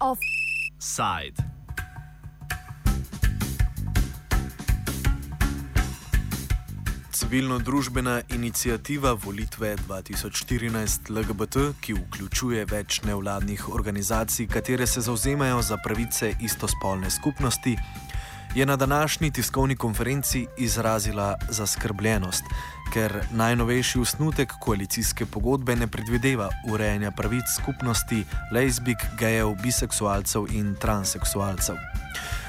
Offside. Civilno-družbena inicijativa Volitve 2014 LGBT, ki vključuje več nevladnih organizacij, katere se zauzemajo za pravice istospolne skupnosti, je na današnji tiskovni konferenci izrazila zaskrbljenost, ker najnovejši usnutek koalicijske pogodbe ne predvideva urejanja pravic skupnosti lezbik, gejev, biseksualcev in transseksualcev.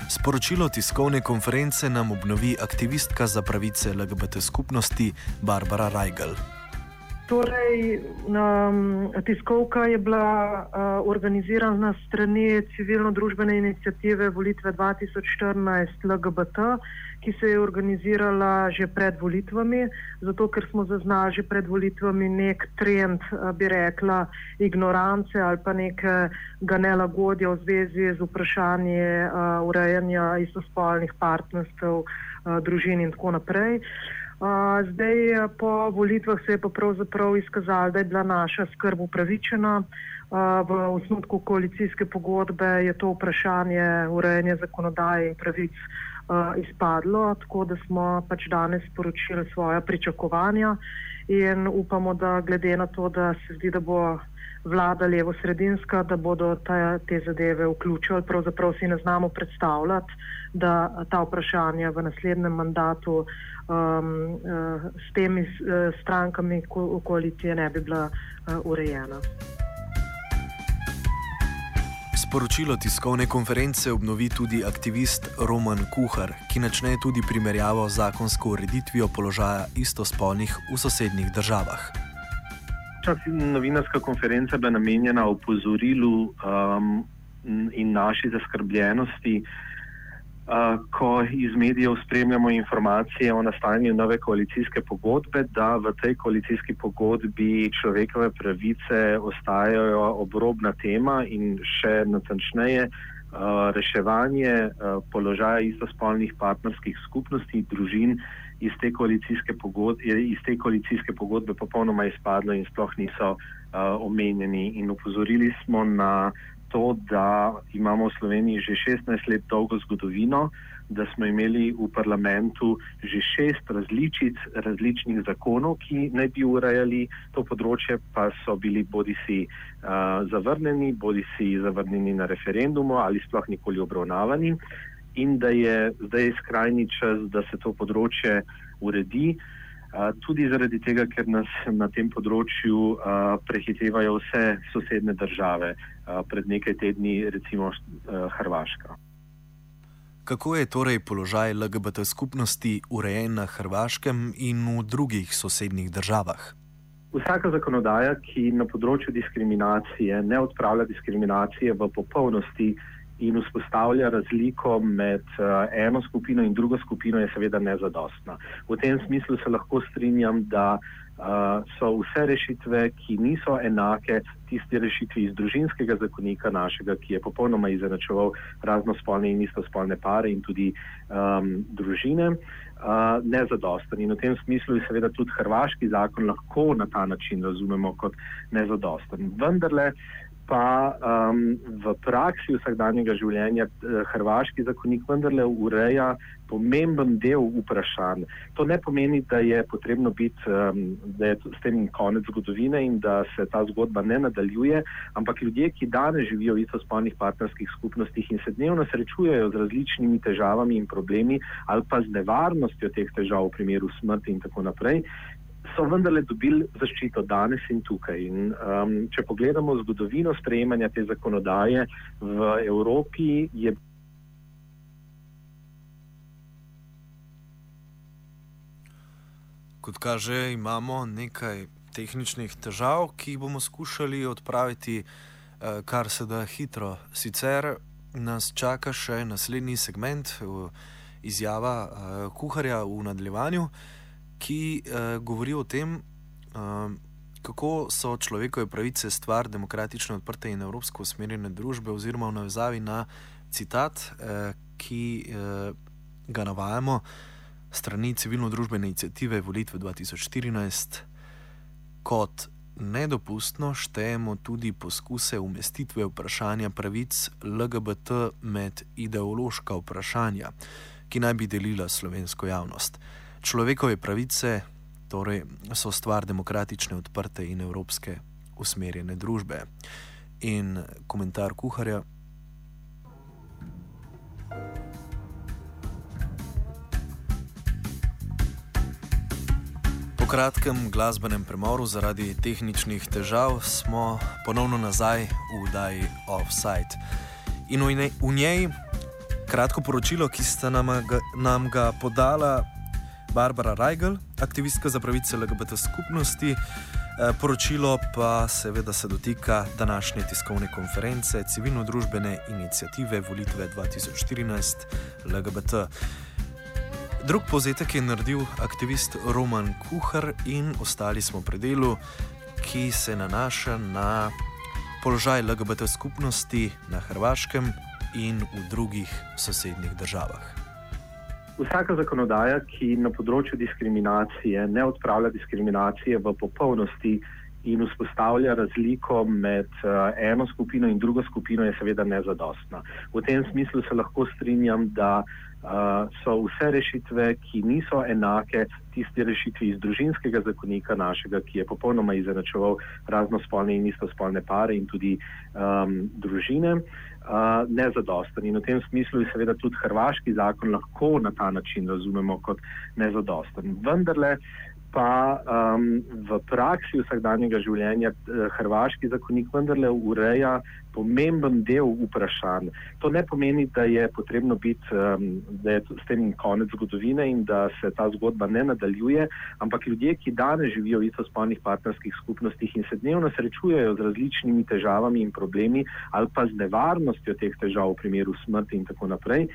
Sporočilo tiskovne konference nam obnovi aktivistka za pravice LGBT skupnosti Barbara Reigel. Torej, um, tiskovka je bila uh, organizirana strani civilno-družbene inicijative Volitve 2014 LGBT, ki se je organizirala že pred volitvami, zato ker smo zaznali že pred volitvami nek trend, uh, bi rekla, ignorance ali pa nekega nelagodja v zvezi z vprašanjem uh, urejanja istospolnih partnerstv, uh, družin in tako naprej. Uh, zdaj, eh, po volitvah se je pa pravzaprav izkazalo, da je bila naša skrb upravičena. Uh, v osnutku koalicijske pogodbe je to vprašanje urejanja zakonodaje in pravic uh, izpadlo, tako da smo pač danes sporočili svoje pričakovanja in upamo, da glede na to, da se zdi, da bo vlada levo-sredinska, da bodo te, te zadeve vključili. Pravzaprav si ne znamo predstavljati, da ta vprašanja v naslednjem mandatu um, uh, s temi uh, strankami ko koalicije ne bi bila uh, urejena. Sporočilo tiskovne konference obnovi tudi aktivist Roman Kuhar, ki načne tudi primerjavo z zakonsko ureditvijo položaja istospolnih v sosednjih državah novinarska konferenca bila namenjena opozorilu um, in naši zaskrbljenosti, uh, ko iz medijev spremljamo informacije o nastajanju nove koalicijske pogodbe, da v tej koalicijski pogodbi človekove pravice ostajajo obrobna tema in še natančneje. Uh, reševanje uh, položaja istospolnih partnerskih skupnosti, družin iz te koalicijske pogodbe, iz te koalicijske pogodbe popolnoma izpadlo in sploh niso uh, omenjeni. In upozorili smo na to, da imamo v Sloveniji že 16 let dolgo zgodovino, da smo imeli v parlamentu že šest različic različnih zakonov, ki naj bi urejali to področje, pa so bili bodi si uh, zavrnjeni, bodi si zavrnjeni na referendumu ali sploh nikoli obravnavani in da je zdaj skrajni čas, da se to področje uredi. Tudi zaradi tega, ker nas na tem področju prehitevajo vse sosedne države, pred nekaj tedni recimo Hrvaška. Kako je torej položaj LGBT skupnosti urejen na Hrvaškem in v drugih sosednjih državah? Vsaka zakonodaja, ki na področju diskriminacije ne odpravlja diskriminacije v popolnosti, in vzpostavlja razliko med uh, eno skupino in drugo skupino, je seveda nezadostna. V tem smislu se lahko strinjam, da uh, so vse rešitve, ki niso enake tisti rešitvi iz družinskega zakonika našega, ki je popolnoma izenačeval raznospolne in istospolne pare in tudi um, družine. Uh, nezadosten. In v tem smislu je seveda tudi hrvaški zakon lahko na ta način razumemo kot nezadosten. Vendarle, uh, pa um, v praksi vsakdanjega življenja eh, hrvaški zakonik vendarle ureja pomemben del vprašanj. To ne pomeni, da je potrebno biti, um, da je s tem konec zgodovine in da se ta zgodba ne nadaljuje, ampak ljudje, ki danes živijo v istospolnih partnerskih skupnostih in se dnevno srečujejo z različnimi težavami in problemi ali pa z nevarnostjo teh težav v primeru smrti in tako naprej, so vendarle dobili zaščito danes in tukaj. In, um, če pogledamo zgodovino sprejemanja te zakonodaje v Evropi, je. Kot kaže, imamo nekaj tehničnih težav, ki jih bomo skušali odpraviti eh, kar se da hitro. Sicer nas čaka še naslednji segment, izjava eh, kuharja v nadaljevanju ki uh, govori o tem, uh, kako so človekove pravice stvar demokratično odprte in evropsko usmerjene družbe, oziroma v navezavi na citat, uh, ki uh, ga navajamo. strani civilno-družbene inicijative Volitve 2014 kot nedopustno štejemo tudi poskuse umestitve vprašanja pravic LGBT med ideološka vprašanja, ki naj bi delila slovensko javnost. Človekove pravice torej, so stvar demokratične, odprte in evropske usmerjene družbe. In komentar kuharja. kratkem glasbenem premoru zaradi tehničnih težav smo ponovno nazaj v Daj Offside. In v njej, kratko poročilo, ki sta nam ga, nam ga podala Barbara Reigel, aktivistka za pravice LGBT skupnosti. Eh, poročilo pa seveda se dotika današnje tiskovne konference civilno-družbene inicijative Volitve 2014 LGBT. Drug povzetek je naredil aktivist Roman Kuhar in ostali smo pri delu, ki se nanaša na položaj LGBT skupnosti na Hrvaškem in v drugih sosednjih državah. Vsaka zakonodaja, ki na področju diskriminacije ne odpravlja diskriminacije v popolnosti in vzpostavlja razliko med uh, eno skupino in drugo skupino, je seveda nezadostna. V tem smislu se lahko strinjam, da uh, so vse rešitve, ki niso enake tisti rešitvi iz družinskega zakonika našega, ki je popolnoma izenačeval raznospolne in istospolne pare in tudi um, družine. Uh, nezadosten. In v tem smislu je seveda tudi hrvaški zakon lahko na ta način razumemo kot nezadosten. Vendarle pa um, v praksi vsakdanjega življenja uh, hrvaški zakonik vendarle ureja pomemben del vprašanj. To ne pomeni, da je potrebno biti, um, da je s tem konec zgodovine in da se ta zgodba ne nadaljuje, ampak ljudje, ki danes živijo v istospolnih partnerskih skupnostih in se dnevno srečujejo z različnimi težavami in problemi ali pa z nevarnostjo teh težav v primeru smrti in tako naprej,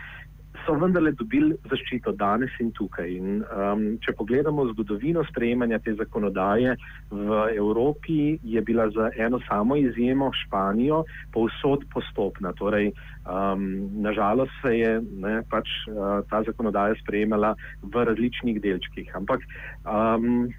so vendarle dobili zaščito danes in tukaj. In, um, če pogledamo zgodovino sprejemanja te zakonodaje v Evropi, je bila za eno samo izjemo Španijo povsod postopna. Torej, um, nažalost se je ne, pač, uh, ta zakonodaja sprejemala v različnih delčkih. Ampak um,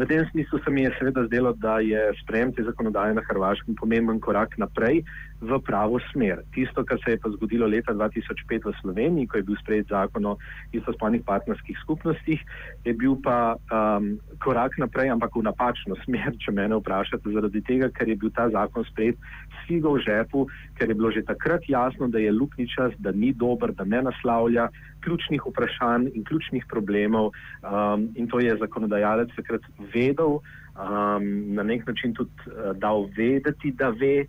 V tem smislu se mi je seveda zdelo, da je sprejem te zakonodaje na Hrvaškem pomemben korak naprej v pravo smer. Tisto, kar se je pa zgodilo leta 2005 v Sloveniji, ko je bil sprejet zakon o istospolnih partnerskih skupnostih, je bil pa um, korak naprej, ampak v napačno smer, če mene vprašate, zaradi tega, ker je bil ta zakon sprejet s figo v žepu, ker je bilo že takrat jasno, da je lukničast, da ni dober, da ne naslavlja ključnih vprašanj in ključnih problemov um, in to je zakonodajalec takrat vedel, um, na nek način tudi uh, dal vedeti, da ve,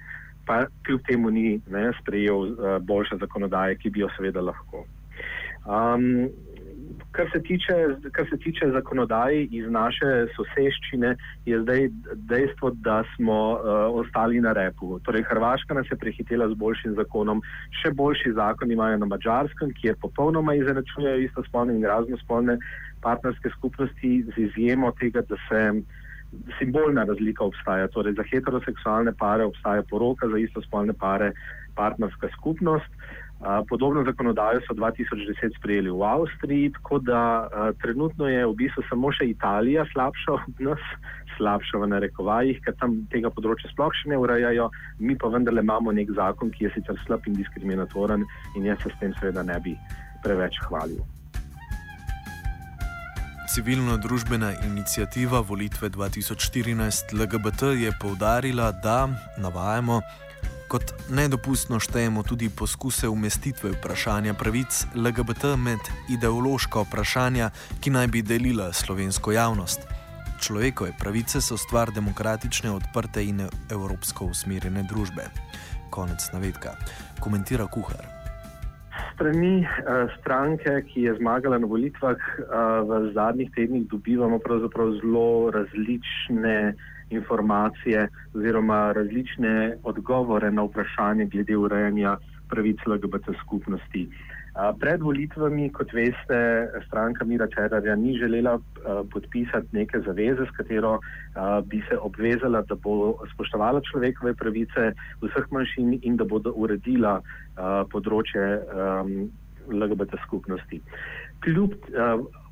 pa kljub temu ni ne, sprejel uh, boljše zakonodaje, ki bi jo seveda lahko. Um, kar se tiče, kar se tiče zakonodaje iz naše soseščine, je zdaj dejstvo, da smo uh, ostali na repu. Torej, Hrvaška nas je prehitela z boljšim zakonom, še boljši zakon imajo na Mačarskem, kjer popolnoma izenačujejo istospolne in raznospolne partnerske skupnosti, z izjemo tega, da se. Simbolna razlika obstaja, torej za heteroseksualne pare obstaja poroka, za istospolne pare partnerska skupnost. Podobno zakonodajo so 2010 sprejeli v Avstriji, tako da a, trenutno je v bistvu samo še Italija slabša od nas, slabša v narekovajih, ker tam tega področja sploh še ne urejajo, mi pa vendarle imamo nek zakon, ki je sicer slab in diskriminatoren in jaz se s tem seveda ne bi preveč hvalil. Civilno-družbena inicijativa Volitve 2014 LGBT je poudarila, da, navajamo, Kot nedopustno štejemo tudi poskuse umestitve vprašanja pravic LGBT med ideološka vprašanja, ki naj bi delila slovensko javnost. Človekove pravice so stvar demokratične, odprte in evropsko usmerjene družbe. Konec navedka. Komentira kuhar. Strani uh, stranke, ki je zmagala na volitvah, uh, v zadnjih tednih dobivamo zelo različne informacije oziroma različne odgovore na vprašanje glede urejanja pravic LGBT skupnosti. Pred volitvami, kot veste, stranka Mira Čerarja ni želela podpisati neke zaveze, s katero bi se obvezala, da bo spoštovala človekove pravice vseh manjšin in da bo uredila področje LGBT skupnosti. Kljub,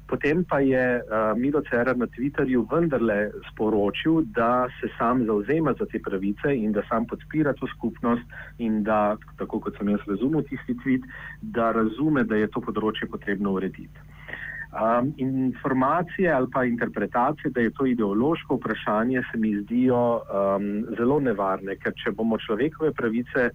potem pa je uh, Milo Cerar na Twitterju vendarle sporočil, da se sam zauzema za te pravice in da sam podpira to skupnost in da, tako kot sem jaz razumel tisti tweet, da razume, da je to področje potrebno urediti. Um, informacije ali pa interpretacije, da je to ideološko vprašanje, se mi zdijo um, zelo nevarne, ker če bomo človekove pravice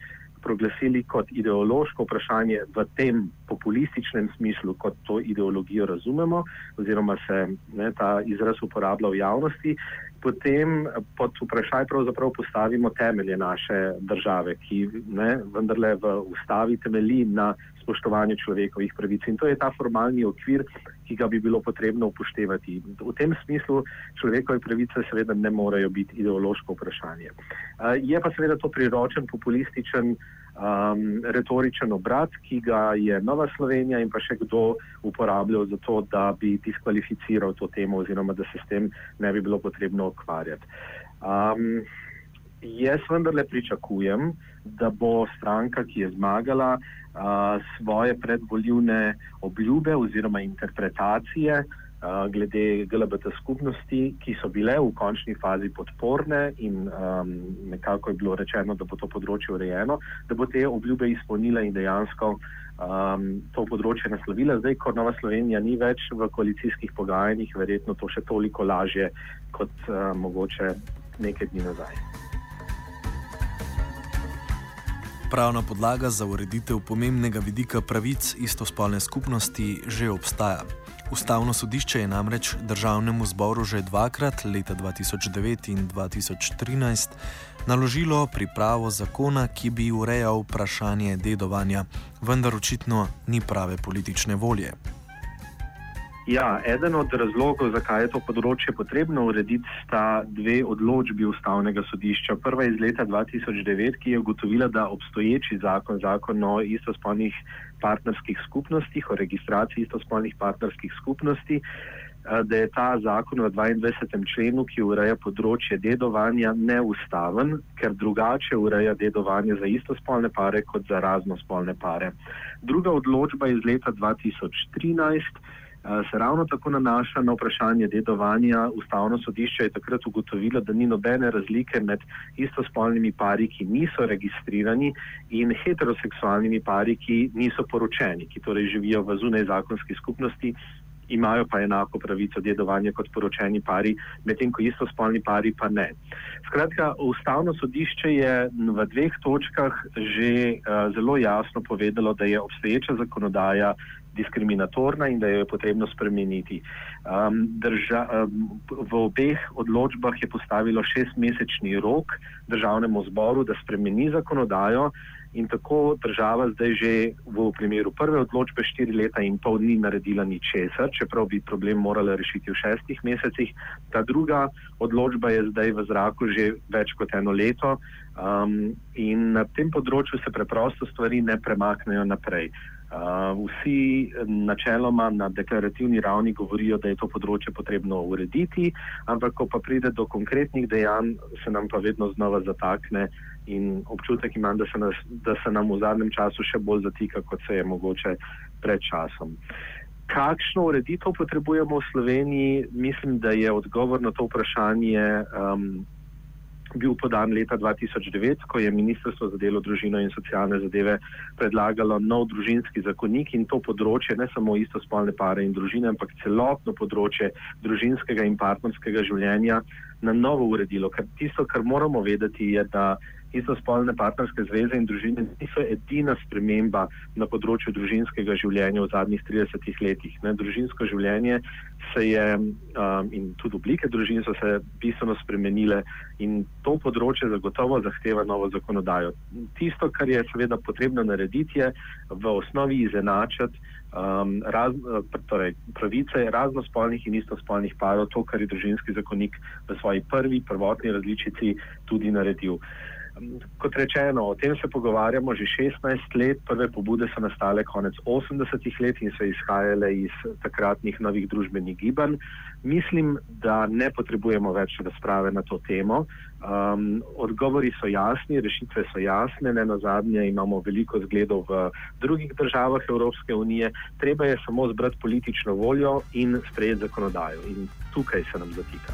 proglasili kot ideološko vprašanje v tem populističnem smislu, kot to ideologijo razumemo, oziroma se ne, ta izraz uporablja v javnosti, potem pod vprašaj pravzaprav postavimo temelje naše države, ki ne, vendarle v ustavi temelji na spoštovanju človekovih pravic. In to je ta formalni okvir, ki ga bi bilo potrebno upoštevati. V tem smislu človekove pravice seveda ne morejo biti ideološko vprašanje. Je pa seveda to priročen, populističen, um, retoričen obrat, ki ga je Nova Slovenija in pa še kdo uporabljal za to, da bi diskvalificiral to temo oziroma da se s tem ne bi bilo potrebno ukvarjati. Um, jaz vendarle pričakujem, da bo stranka, ki je zmagala, uh, svoje predvoljivne obljube oziroma interpretacije uh, glede GLBT skupnosti, ki so bile v končni fazi podporne in um, nekako je bilo rečeno, da bo to področje urejeno, da bo te obljube izpolnila in dejansko um, to področje naslovila. Zdaj, ko Nova Slovenija ni več v koalicijskih pogajanjih, verjetno to še toliko lažje kot uh, mogoče nekaj dni nazaj. Pravna podlaga za ureditev pomembnega vidika pravic istospolne skupnosti že obstaja. Ustavno sodišče je namreč državnemu zboru že dvakrat, leta 2009 in 2013, naložilo pripravo zakona, ki bi urejal vprašanje dedovanja, vendar očitno ni prave politične volje. Ja, eden od razlogov, zakaj je to področje potrebno urediti, sta dve odločbi ustavnega sodišča. Prva iz leta 2009, ki je ugotovila, da obstoječi zakon, zakon o istospolnih partnerskih skupnostih, o registraciji istospolnih partnerskih skupnosti, eh, da je ta zakon v 22. členu, ki ureja področje dedovanja, neustaven, ker drugače ureja dedovanje za istospolne pare kot za raznospolne pare. Druga odločba iz leta 2013. Eh, se ravno tako nanaša na vprašanje dedovanja. Ustavno sodišče je takrat ugotovilo, da ni nobene razlike med istospolnimi pari, ki niso registrirani, in heteroseksualnimi pari, ki niso poročeni, ki torej živijo v zunaj zakonski skupnosti. Imajo pa enako pravico dedovanja kot poročeni pari, medtem ko istospolni pari pa ne. Skratka, ustavno sodišče je v dveh točkah že uh, zelo jasno povedalo, da je obstoječa zakonodaja diskriminatorna in da jo je potrebno spremeniti. Um, drža, um, v obeh odločbah je postavilo šestmesečni rok državnemu zboru, da spremeni zakonodajo. In tako država zdaj že v primeru prve odločbe štiri leta in pol ni naredila ničesar, čeprav bi problem morala rešiti v šestih mesecih. Ta druga odločba je zdaj v zraku že več kot eno leto um, in na tem področju se preprosto stvari ne premaknejo naprej. Vsi načeloma na deklarativni ravni govorijo, da je to področje potrebno urediti, ampak ko pa pride do konkretnih dejanj, se nam pa vedno znova zatakne in občutek imam, da se, nas, da se nam v zadnjem času še bolj zatika, kot se je mogoče pred časom. Kakšno ureditev potrebujemo v Sloveniji? Mislim, da je odgovor na to vprašanje um, bil podan leta 2009, ko je Ministrstvo za delo, družino in socialne zadeve predlagalo nov družinski zakonik in to področje, ne samo istospolne pare in družine, ampak celotno področje družinskega in partnerskega življenja na novo uredilo. Ker tisto, kar moramo vedeti, je, da istospolne partnerske zveze in družine niso edina sprememba na področju družinskega življenja v zadnjih 30 letih. Ne, družinsko življenje se je um, in tudi oblike družin so se bistveno spremenile in to področje zagotovo zahteva novo zakonodajo. Tisto, kar je seveda potrebno narediti, je v osnovi izenačiti um, raz, torej, pravice raznospolnih in istospolnih parov, to, kar je družinski zakonik v svoji prvi, prvotni različici tudi naredil. Kot rečeno, o tem se pogovarjamo že 16 let. Prve pobude so nastale konec 80-ih let in so izhajale iz takratnih novih družbenih gibanj. Mislim, da ne potrebujemo več razprave na to temo. Um, odgovori so jasni, rešitve so jasne, ne na zadnje imamo veliko zgledov v drugih državah Evropske unije, treba je samo zbrati politično voljo in sprejeti zakonodajo. In tukaj se nam zatika.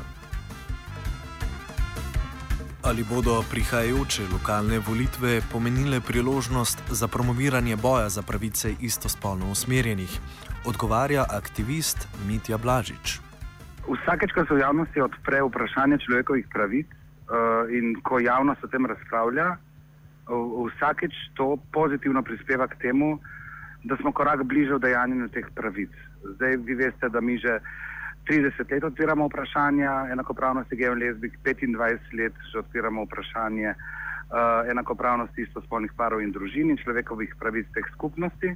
Ali bodo prihajajoče lokalne volitve pomenile priložnost za promoviranje boja za pravice istospolno usmerjenih? Odgovarja aktivist Mitja Blažič. Vsakeč, ko se v javnosti odpre vprašanje človekovih pravic in ko javnost o tem razpravlja, uh, vsakeč to pozitivno prispeva k temu, da smo korak bliže v dejanju teh pravic. Zdaj vi veste, da mi že 30 let odpiramo vprašanja enakopravnosti gejev in lezbik, 25 let že odpiramo vprašanje uh, enakopravnosti istospolnih parov in družin in človekovih pravic teh skupnosti.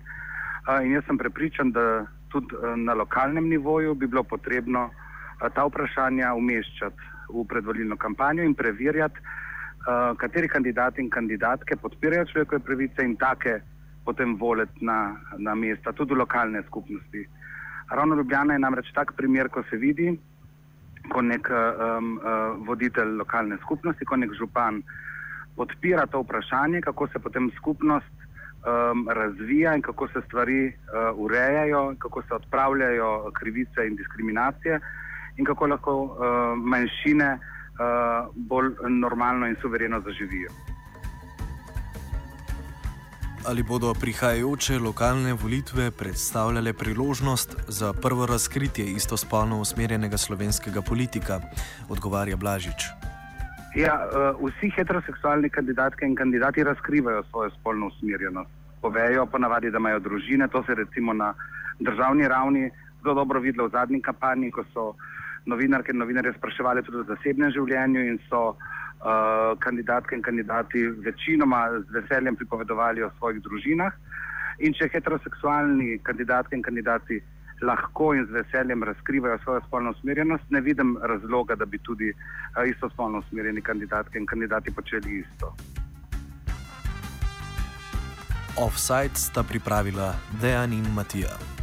Uh, in jaz sem prepričan, da tudi uh, na lokalnem nivoju bi bilo potrebno uh, ta vprašanja umeščati v predvolilno kampanjo in preverjati, uh, kateri kandidati in kandidatke podpirajo človekove pravice in take potem voliti na, na mesta, tudi v lokalne skupnosti. Ravno Ljubljana je namreč tak primer, ko se vidi, ko nek um, uh, voditelj lokalne skupnosti, ko nek župan podpira to vprašanje, kako se potem skupnost razvija in kako se stvari uh, urejajo, kako se odpravljajo krivice in diskriminacije in kako lahko uh, manjšine uh, bolj normalno in suvereno zaživijo ali bodo prihajajoče lokalne volitve predstavljale priložnost za prvo razkritje istospolno usmerjenega slovenskega politika, odgovarja Blažič. Ja, uh, vsi heteroseksualni kandidatke in kandidati razkrivajo svojo spolno usmerjenost. Povejo ponavadi, da imajo družine. To se recimo na državni ravni zelo dobro videlo v zadnji kampanji, ko so novinarke in novinarje spraševali tudi o zasebnem življenju in so uh, kandidatke in kandidati večinoma z veseljem pripovedovali o svojih družinah. In če heteroseksualni kandidatke in kandidati lahko in z veseljem razkrivajo svojo spolno usmerjenost, ne vidim razloga, da bi tudi uh, istospolno usmerjeni kandidatke in kandidati počeli isto. Offside sta pripravila Dejan in Matija.